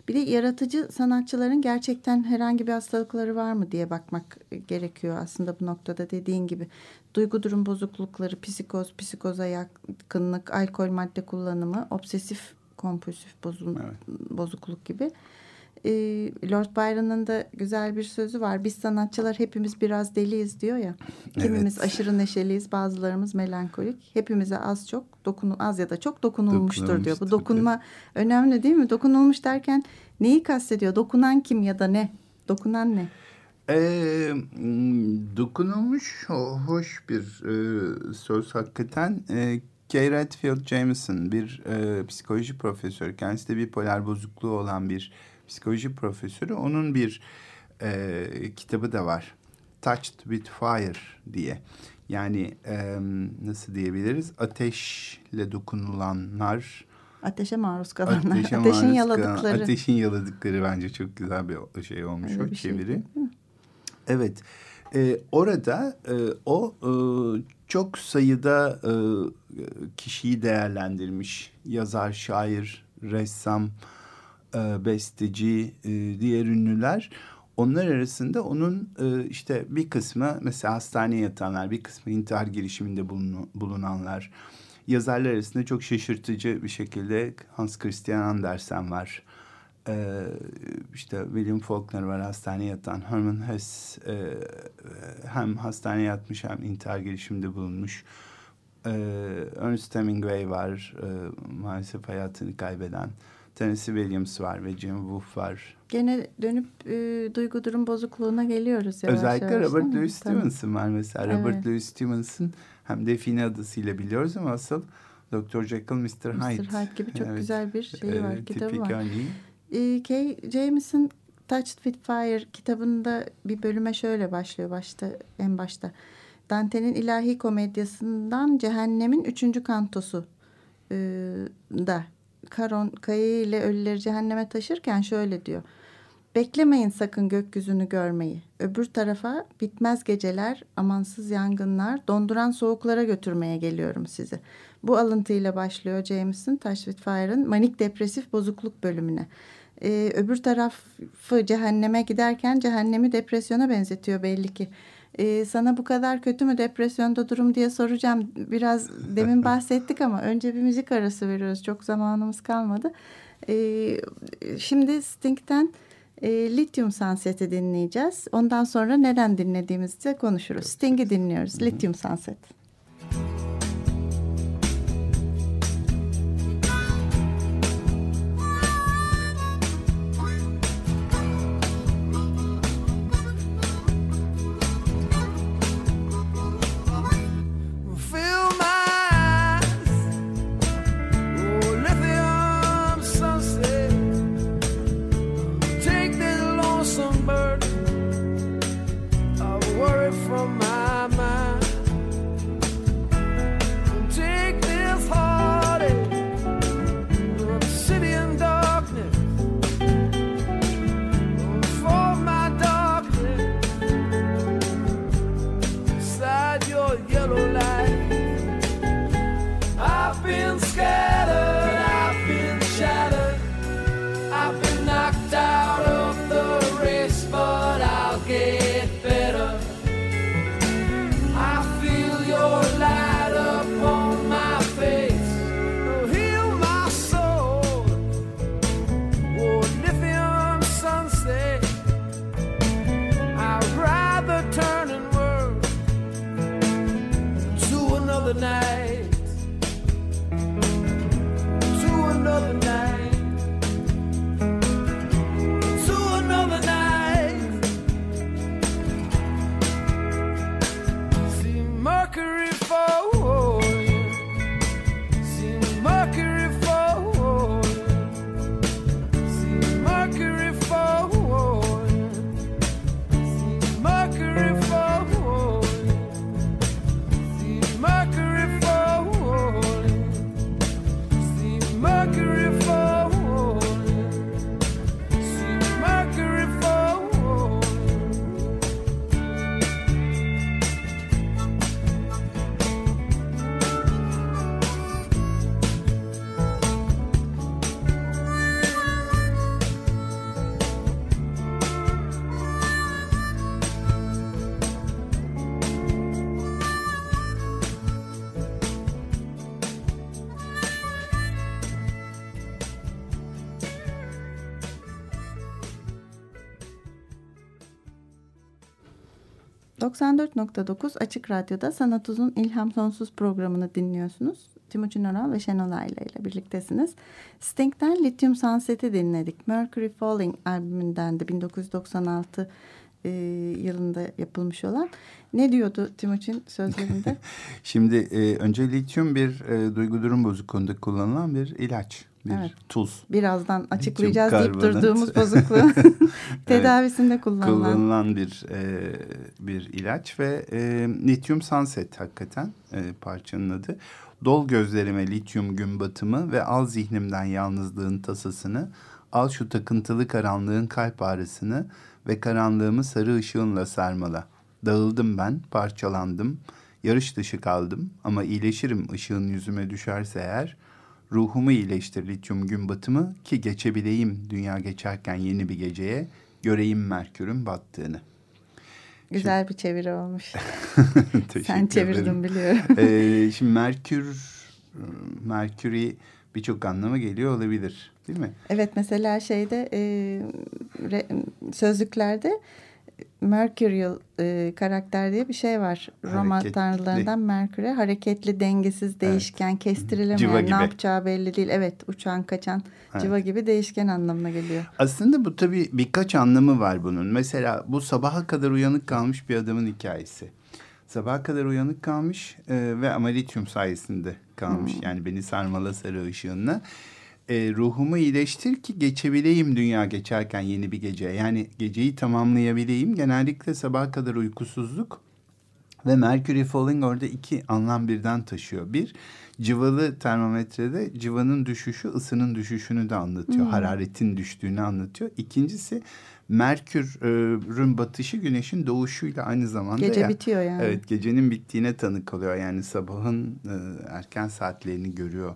Bir de yaratıcı sanatçıların gerçekten herhangi bir hastalıkları var mı diye bakmak gerekiyor aslında bu noktada dediğin gibi. Duygu durum bozuklukları, psikoz, psikoza yakınlık, alkol madde kullanımı, obsesif kompulsif bozun, bozukluk gibi. Ee, Lord Byron'ın da güzel bir sözü var. Biz sanatçılar hepimiz biraz deliyiz diyor ya. Kimimiz Evet. aşırı neşeliyiz, bazılarımız melankolik. Hepimize az çok dokunu az ya da çok dokunulmuştur diyor. Bu Dokunulmuştur, dokunma önemli değil mi? Dokunulmuş derken neyi kastediyor? Dokunan kim ya da ne? Dokunan ne? M, dokunulmuş hoş bir e, söz hakikaten. E, Kay Redfield Jameson bir e, psikoloji profesörü. Kendisi de bipolar bozukluğu olan bir psikoloji profesörü. Onun bir e, kitabı da var. Touched with Fire diye. Yani e, nasıl diyebiliriz? Ateşle dokunulanlar, Ateşe maruz kalanlar. Ateşe Ateşin maruz yaladıkları. kalan- ateşin yaladıkları bence çok güzel bir şey olmuş Öyle o şey çeviri. mi? evet. Ee, orada e, o e, çok sayıda e, kişiyi değerlendirmiş. Yazar, şair, ressam, e, besteci, e, diğer ünlüler. Onlar arasında onun e, işte bir kısmı mesela hastaneye yatanlar, bir kısmı intihar girişiminde bulunu- bulunanlar. Yazarlar arasında çok şaşırtıcı bir şekilde Hans Christian Andersen var. Ee, işte William Faulkner var hastaneye yatan. Herman Hesse e, hem hastaneye yatmış hem intihar girişiminde bulunmuş. Ee, Ernest Hemingway var e, maalesef hayatını kaybeden. Tennessee Williams var ve Jim Wolfe var. Gene dönüp e, duygu durum bozukluğuna geliyoruz yavaş Özellikle yavaş, Robert? Louis. Stevenson var mesela. Robert Evet. Louis Stevenson hem Define adısıyla biliyoruz ama asıl Dr. Jekyll, Mr. Hyde. Mr. Hyde gibi çok Evet. güzel bir şey var, Ee, kitabı var. örneği. E, Kay Jameson Touched with Fire kitabında bir bölüme şöyle başlıyor başta en başta. Dante'nin ilahi komedyasından Cehennem'in üçüncü kantosu e, da Karon kayı ile ölüleri cehenneme taşırken şöyle diyor. Beklemeyin sakın gökyüzünü görmeyi. Öbür tarafa bitmez geceler, amansız yangınlar, donduran soğuklara götürmeye geliyorum sizi. Bu alıntıyla başlıyor Jameson Touch with Fire'ın manik depresif bozukluk bölümüne. Ee, öbür tarafı cehenneme giderken cehennemi depresyona benzetiyor belli ki. Ee, sana bu kadar kötü mü depresyonda durum diye soracağım. Biraz demin [LAUGHS] bahsettik ama önce bir müzik arası veriyoruz. Çok zamanımız kalmadı. Ee, şimdi Sting'den e, Lithium Sunset'i dinleyeceğiz. Ondan sonra neden dinlediğimizi de konuşuruz. Sting'i dinliyoruz. Lithium Sunset. 94.9 Açık Radyo'da Sanat Uzun İlham Sonsuz programını dinliyorsunuz. Timuçin Oral ve Şenol Ayla ile birliktesiniz. Sting'den Lithium Sunset'i dinledik. Mercury Falling albümünden de 1996 e, yılında yapılmış olan. Ne diyordu Timuçin sözlerinde? [LAUGHS] Şimdi e, önce lityum bir e, duygu durum bozukluğunda kullanılan bir ilaç. Bir Evet. tuz. Birazdan açıklayacağız deyip durduğumuz [LAUGHS] bozukluğu tedavisinde kullanılan. kullanılan bir e, bir ilaç ve e, lityum sunset hakikaten e, parçanın adı. Dol gözlerime lityum gün batımı ve al zihnimden yalnızlığın tasasını, al şu takıntılı karanlığın kalp ağrısını ve karanlığımı sarı ışığınla sarmala. Dağıldım ben, parçalandım, yarış dışı kaldım ama iyileşirim ışığın yüzüme düşerse eğer. Ruhumu iyileştir lityum gün batımı ki geçebileyim dünya geçerken yeni bir geceye göreyim Merkür'ün battığını. Güzel bir çeviri olmuş. [LAUGHS] Sen çevirdin biliyorum. Ee, şimdi Merkür, Merkür'ü birçok anlama geliyor olabilir değil mi? Evet mesela şeyde e, re- sözlüklerde Mercurial e, karakter diye bir şey var. Roma Hareketli. tanrılarından Merkür'e hareketli, dengesiz, değişken, kestirilemeyen, Civa ne yapacağı belli değil. Evet uçan kaçan Evet. civa gibi değişken anlamına geliyor. Aslında bu tabii birkaç anlamı var bunun. Mesela bu sabaha kadar uyanık kalmış bir adamın hikayesi. Sabaha kadar uyanık kalmış e, ve ama lityum sayesinde kalmış. Yani beni sarmala sarı ışığınla. E, ruhumu iyileştir ki geçebileyim dünya geçerken yeni bir gece. Yani geceyi tamamlayabileyim. Genellikle sabaha kadar uykusuzluk ve Mercury Falling orada iki anlam birden taşıyor. Bir, civalı termometrede civanın düşüşü ısının düşüşünü de anlatıyor. Hararetin düştüğünü anlatıyor. İkincisi Merkür'ün batışı güneşin doğuşuyla aynı zamanda. Gece ya. bitiyor yani. Evet gecenin bittiğine tanık oluyor. Yani sabahın e, erken saatlerini görüyor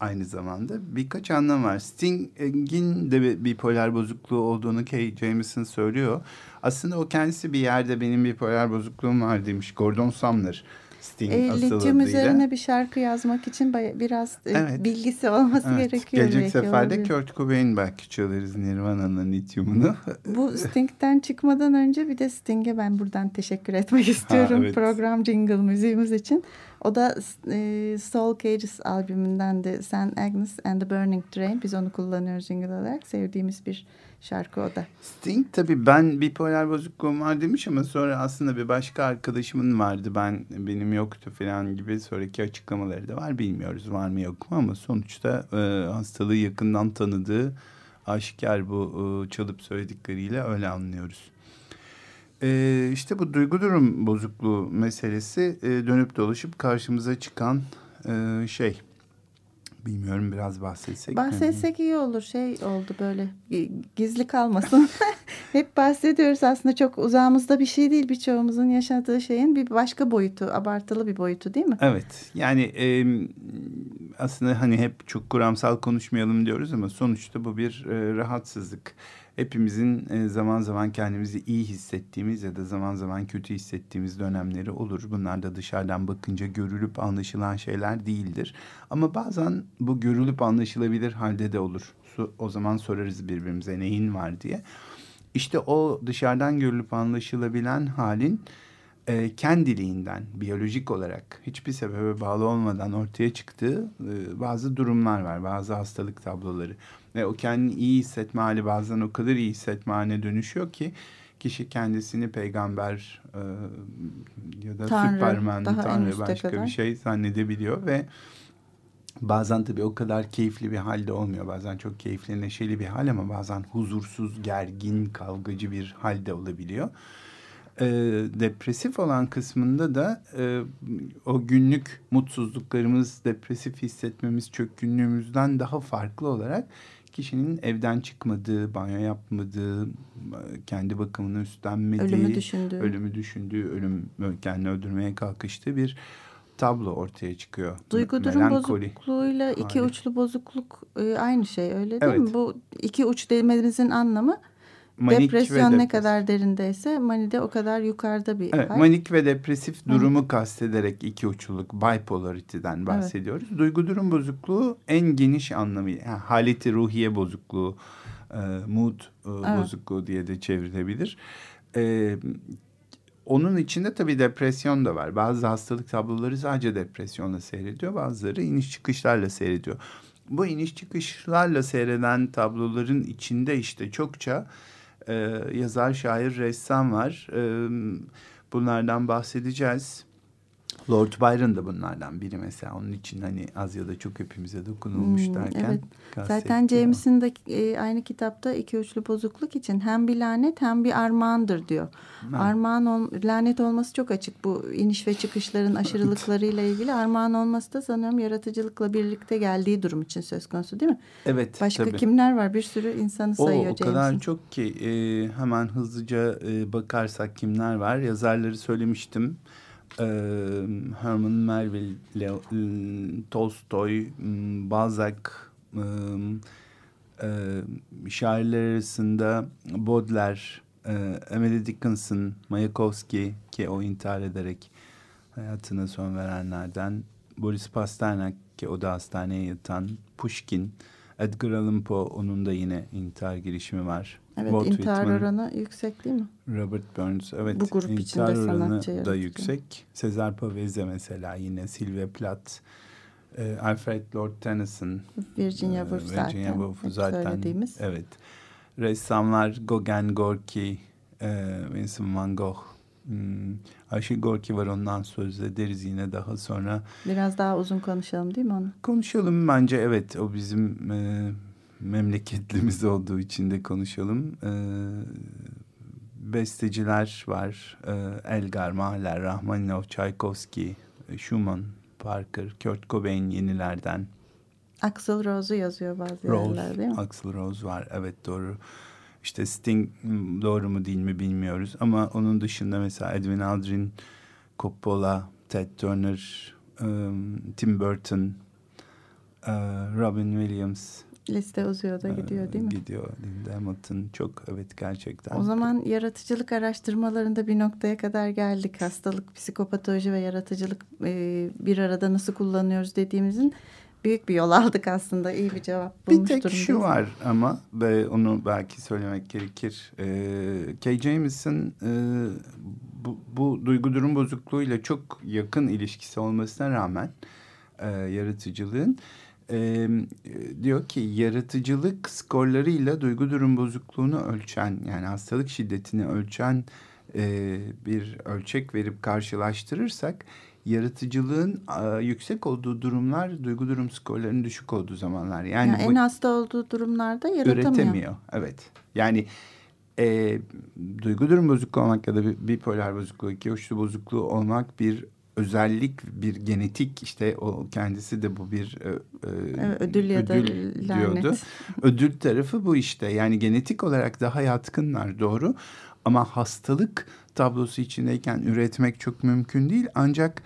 aynı zamanda. Birkaç anlam var. Sting'in de bir bipolar bozukluğu olduğunu Kay Jameson söylüyor. Aslında o kendisi bir yerde benim bipolar bozukluğum var demiş. Gordon Sumner. Sting E, asıl lityum üzerine bir şarkı yazmak için biraz e, Evet. bilgisi olması Evet, gerekiyor. Gelecek seferde olabilir. Kurt Cobain belki çalarız Nirvana'nın lityumunu. [LAUGHS] Bu Sting'den çıkmadan önce bir de Sting'e ben buradan teşekkür etmek istiyorum evet. program jingle müziğimiz için. O da e, Soul Cages albümünden de Sen Agnes and the Burning Train. Biz onu kullanıyoruz jingle olarak. Sevdiğimiz bir şarkı o da. Sting tabii ben bipolar bozukluğum var demiş ama sonra aslında bir başka arkadaşımın vardı. Ben benim yoktu falan gibi sonraki açıklamaları da var. Bilmiyoruz var mı yok mu ama sonuçta e, hastalığı yakından tanıdığı aşikar bu e, çalıp söyledikleriyle öyle anlıyoruz. E, işte bu duygu durum bozukluğu meselesi e, dönüp dolaşıp karşımıza çıkan e, şey. Bilmiyorum biraz bahsetsek. mi? Bahsetsek iyi olur. Şey oldu böyle gi- gizli kalmasın. [LAUGHS] Hep bahsediyoruz aslında çok uzağımızda bir şey değil. Birçoğumuzun yaşadığı şeyin bir başka boyutu, abartılı bir boyutu değil mi? Evet yani e, aslında hani hep çok kuramsal konuşmayalım diyoruz ama sonuçta bu bir e, rahatsızlık. Hepimizin e, zaman zaman kendimizi iyi hissettiğimiz ya da zaman zaman kötü hissettiğimiz dönemleri olur. Bunlar da dışarıdan bakınca görülüp anlaşılan şeyler değildir. Ama bazen bu görülüp anlaşılabilir halde de olur. O zaman sorarız birbirimize neyin var diye. İşte o dışarıdan görülüp anlaşılabilen halin e, kendiliğinden biyolojik olarak hiçbir sebebe bağlı olmadan ortaya çıktığı e, bazı durumlar var. Bazı hastalık tabloları. Ve o kendini iyi hissetme hali bazen o kadar iyi hissetme haline dönüşüyor ki kişi kendisini peygamber e, ya da Tanrı, en tanrı başka kadar. bir şey zannedebiliyor ve Bazen tabii o kadar keyifli bir halde olmuyor. Bazen çok keyifli, neşeli bir hal ama bazen huzursuz, gergin, kavgacı bir halde olabiliyor. Ee, depresif olan kısmında da e, o günlük mutsuzluklarımız, depresif hissetmemiz, çökkünlüğümüzden daha farklı olarak kişinin evden çıkmadığı, banyo yapmadığı, kendi bakımını üstlenmediği, Ölümü düşündüğü. ölümü düşündüğü, ölüm kendini öldürmeye kalkıştığı bir tablo ortaya çıkıyor. Duygu durum Melankoli bozukluğuyla iki uçlu bozukluk e, aynı şey öyle değil Evet. mi? Bu iki uç dememizin anlamı Manik ve depresyon ne depresif. kadar derindeyse manide o kadar yukarıda bir Evet, hal. manik ve depresif durumu kastederek iki uçluluk, bipolarity'den bahsediyoruz. Duygu durum bozukluğu en geniş anlamı, yani haleti ruhiye bozukluğu, e, mood e, Evet. bozukluğu diye de çevrilebilir. E, onun içinde tabii depresyon da var. Bazı hastalık tabloları sadece depresyonla seyrediyor. Bazıları iniş çıkışlarla seyrediyor. Bu iniş çıkışlarla seyreden tabloların içinde işte çokça yazar, şair, ressam var. Bunlardan bahsedeceğiz. Lord Byron da bunlardan biri mesela. Onun için hani az ya da çok hepimize dokunulmuş Hmm, derken. evet. Zaten. James'in de e, aynı kitapta iki uçlu bozukluk için hem bir lanet hem bir armağandır diyor. Ha. Armağan ol, lanet olması çok açık bu iniş ve çıkışların aşırılıklarıyla ilgili. Armağan olması da sanıyorum yaratıcılıkla birlikte geldiği durum için söz konusu değil mi? Evet Başka tabii. kimler var? Bir sürü insanı O, sayıyor o kadar James'in. çok ki e, hemen hızlıca e, bakarsak kimler var? Yazarları söylemiştim. E, Herman Melville, Leo, Tolstoy, Balzac, e, e, şairler arasında Baudelaire, Emily Dickinson, Mayakovsky ki o intihar ederek hayatına son verenlerden, Boris Pasternak ki o da hastaneye yatan, Pushkin, Edgar Allan Poe onun da yine intihar girişimi var. Evet Walt intihar Whitman, oranı yüksek değil mi? Robert Burns evet. Bu grup içinde intihar oranı sanatçı da yüksek. Cesar Pavese mesela yine Sylvia Plath, e, Alfred Lord Tennyson, Virginia ee, Woolf Virginia zaten. Woolf hep zaten. söylediğimiz. Evet. Ressamlar Gauguin, Gorki, e, Vincent van Gogh. Hmm, Ayşe Gorki var ondan söz ederiz yine daha sonra. Biraz daha uzun konuşalım değil mi onu? Konuşalım bence evet o bizim e, memleketlimiz olduğu için de konuşalım. E, besteciler var. E, Elgar, Mahler, Rahmaninov, Tchaikovsky, e, Schumann, Parker, Kurt Cobain yenilerden. Axl Rose'u yazıyor bazı Rose, yerler değil mi? Axl Rose var. Evet doğru. İşte Sting doğru mu değil mi bilmiyoruz. Ama onun dışında mesela Edwin Aldrin, Coppola, Ted Turner, um, Tim Burton, e, Robin Williams. Liste uzuyor da gidiyor değil mi? Gidiyor. Linda Hamilton çok evet gerçekten. O zaman yaratıcılık araştırmalarında bir noktaya kadar geldik. Hastalık, psikopatoloji ve yaratıcılık e, bir arada nasıl kullanıyoruz dediğimizin büyük bir yol aldık aslında. İyi bir cevap bulmuş Bir tek durumdayız. şu var ama ve onu belki söylemek gerekir. Ee, Kay James'in e, bu, bu duygu durum bozukluğuyla çok yakın ilişkisi olmasına rağmen e, yaratıcılığın e, diyor ki yaratıcılık skorlarıyla duygu durum bozukluğunu ölçen yani hastalık şiddetini ölçen e, bir ölçek verip karşılaştırırsak yaratıcılığın e, yüksek olduğu durumlar duygu durum skorlarının düşük olduğu zamanlar. Yani, Yani en hasta olduğu durumlarda yaratamıyor. üretemiyor. Evet. Yani e, duygu durum bozukluğu olmak ya da bipolar bozukluğu, iki uçlu bozukluğu olmak bir özellik, bir genetik işte o kendisi de bu bir e, e, ödül ya da ödül lanet. diyordu. Ödül tarafı bu işte. Yani genetik olarak daha yatkınlar doğru. Ama hastalık tablosu içindeyken üretmek çok mümkün değil. Ancak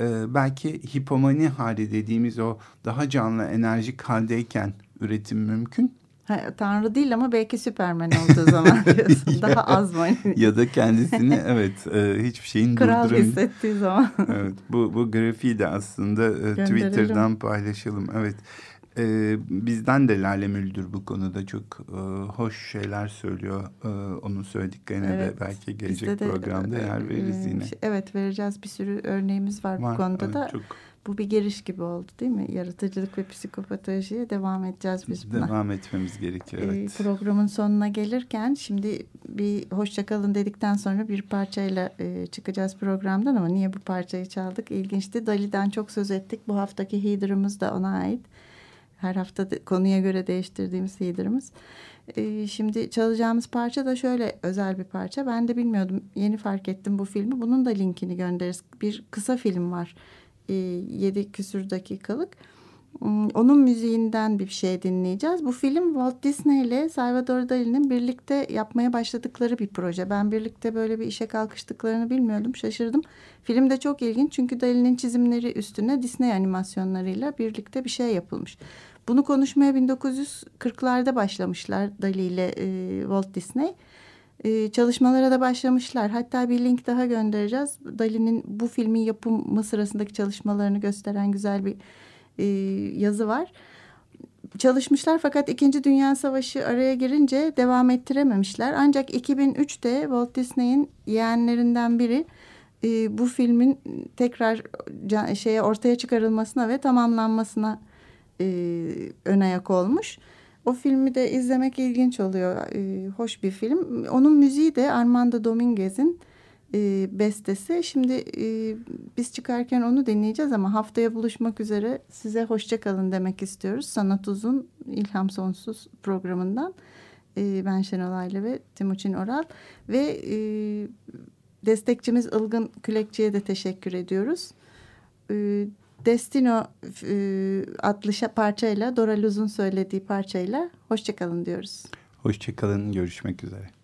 e, belki hipomani hali dediğimiz o daha canlı enerjik haldeyken üretim mümkün. Ha, Tanrı değil ama belki Süpermen olduğu zaman [LAUGHS] diyorsun. Daha az mı? ya da kendisini evet e, hiçbir şeyin Kral hissettiği zaman. evet bu bu grafiği de aslında e. Twitter'dan paylaşalım. Evet. E, bizden de Lale Müldür bu konuda çok e, hoş şeyler söylüyor. E, onun söylediklerine Evet, de belki gelecek Bizde de, programda yer veririz e, yine. şey- Evet vereceğiz bir sürü örneğimiz var, Var, bu konuda evet, da. çok Bu bir giriş gibi oldu değil mi? Yaratıcılık ve psikopatolojiye devam edeceğiz biz buna. devam etmemiz gerekiyor. Ee, Evet. programın sonuna gelirken şimdi bir hoşçakalın dedikten sonra bir parçayla e, çıkacağız programdan ama niye bu parçayı çaldık? İlginçti. Dali'den çok söz ettik. Bu haftaki Heather'ımız da ona ait. Her hafta de- konuya göre değiştirdiğimiz Heather'ımız. Ee, şimdi çalacağımız parça da şöyle özel bir parça. Ben de bilmiyordum. Yeni fark ettim bu filmi. Bunun da linkini göndeririz. Bir kısa film var. Ee, yedi küsür dakikalık. Hmm, Onun müziğinden bir şey dinleyeceğiz. Bu film Walt Disney ile Salvador Dali'nin birlikte yapmaya başladıkları bir proje. Ben birlikte böyle bir işe kalkıştıklarını bilmiyordum. Şaşırdım. Film de çok ilginç çünkü Dali'nin çizimleri üstüne Disney animasyonlarıyla birlikte bir şey yapılmış. Bunu konuşmaya 1940'larda başlamışlar Dali ile e, Walt Disney. E, çalışmalara da başlamışlar. Hatta bir link daha göndereceğiz. Dali'nin bu filmin yapımı sırasındaki çalışmalarını gösteren güzel bir e, yazı var. çalışmışlar fakat İkinci Dünya Savaşı araya girince devam ettirememişler. Ancak 2003'te Walt Disney'in yeğenlerinden biri e, bu filmin tekrar can, şeye ortaya çıkarılmasına ve tamamlanmasına e, ön ayak olmuş. O filmi de izlemek ilginç oluyor. E, hoş bir film. Onun müziği de Armando Dominguez'in e, bestesi. Şimdi e, biz çıkarken onu dinleyeceğiz ama haftaya buluşmak üzere size hoşçakalın demek istiyoruz. Sanat Uzun, İlham Sonsuz programından. E, ben Şenol Ayla ve Timuçin Oral. Ve e, destekçimiz Ilgın Külekçi'ye de teşekkür ediyoruz. E, Destino e, adlı parçayla, Dora Luz'un söylediği parçayla hoşçakalın diyoruz. Hoşçakalın, görüşmek üzere.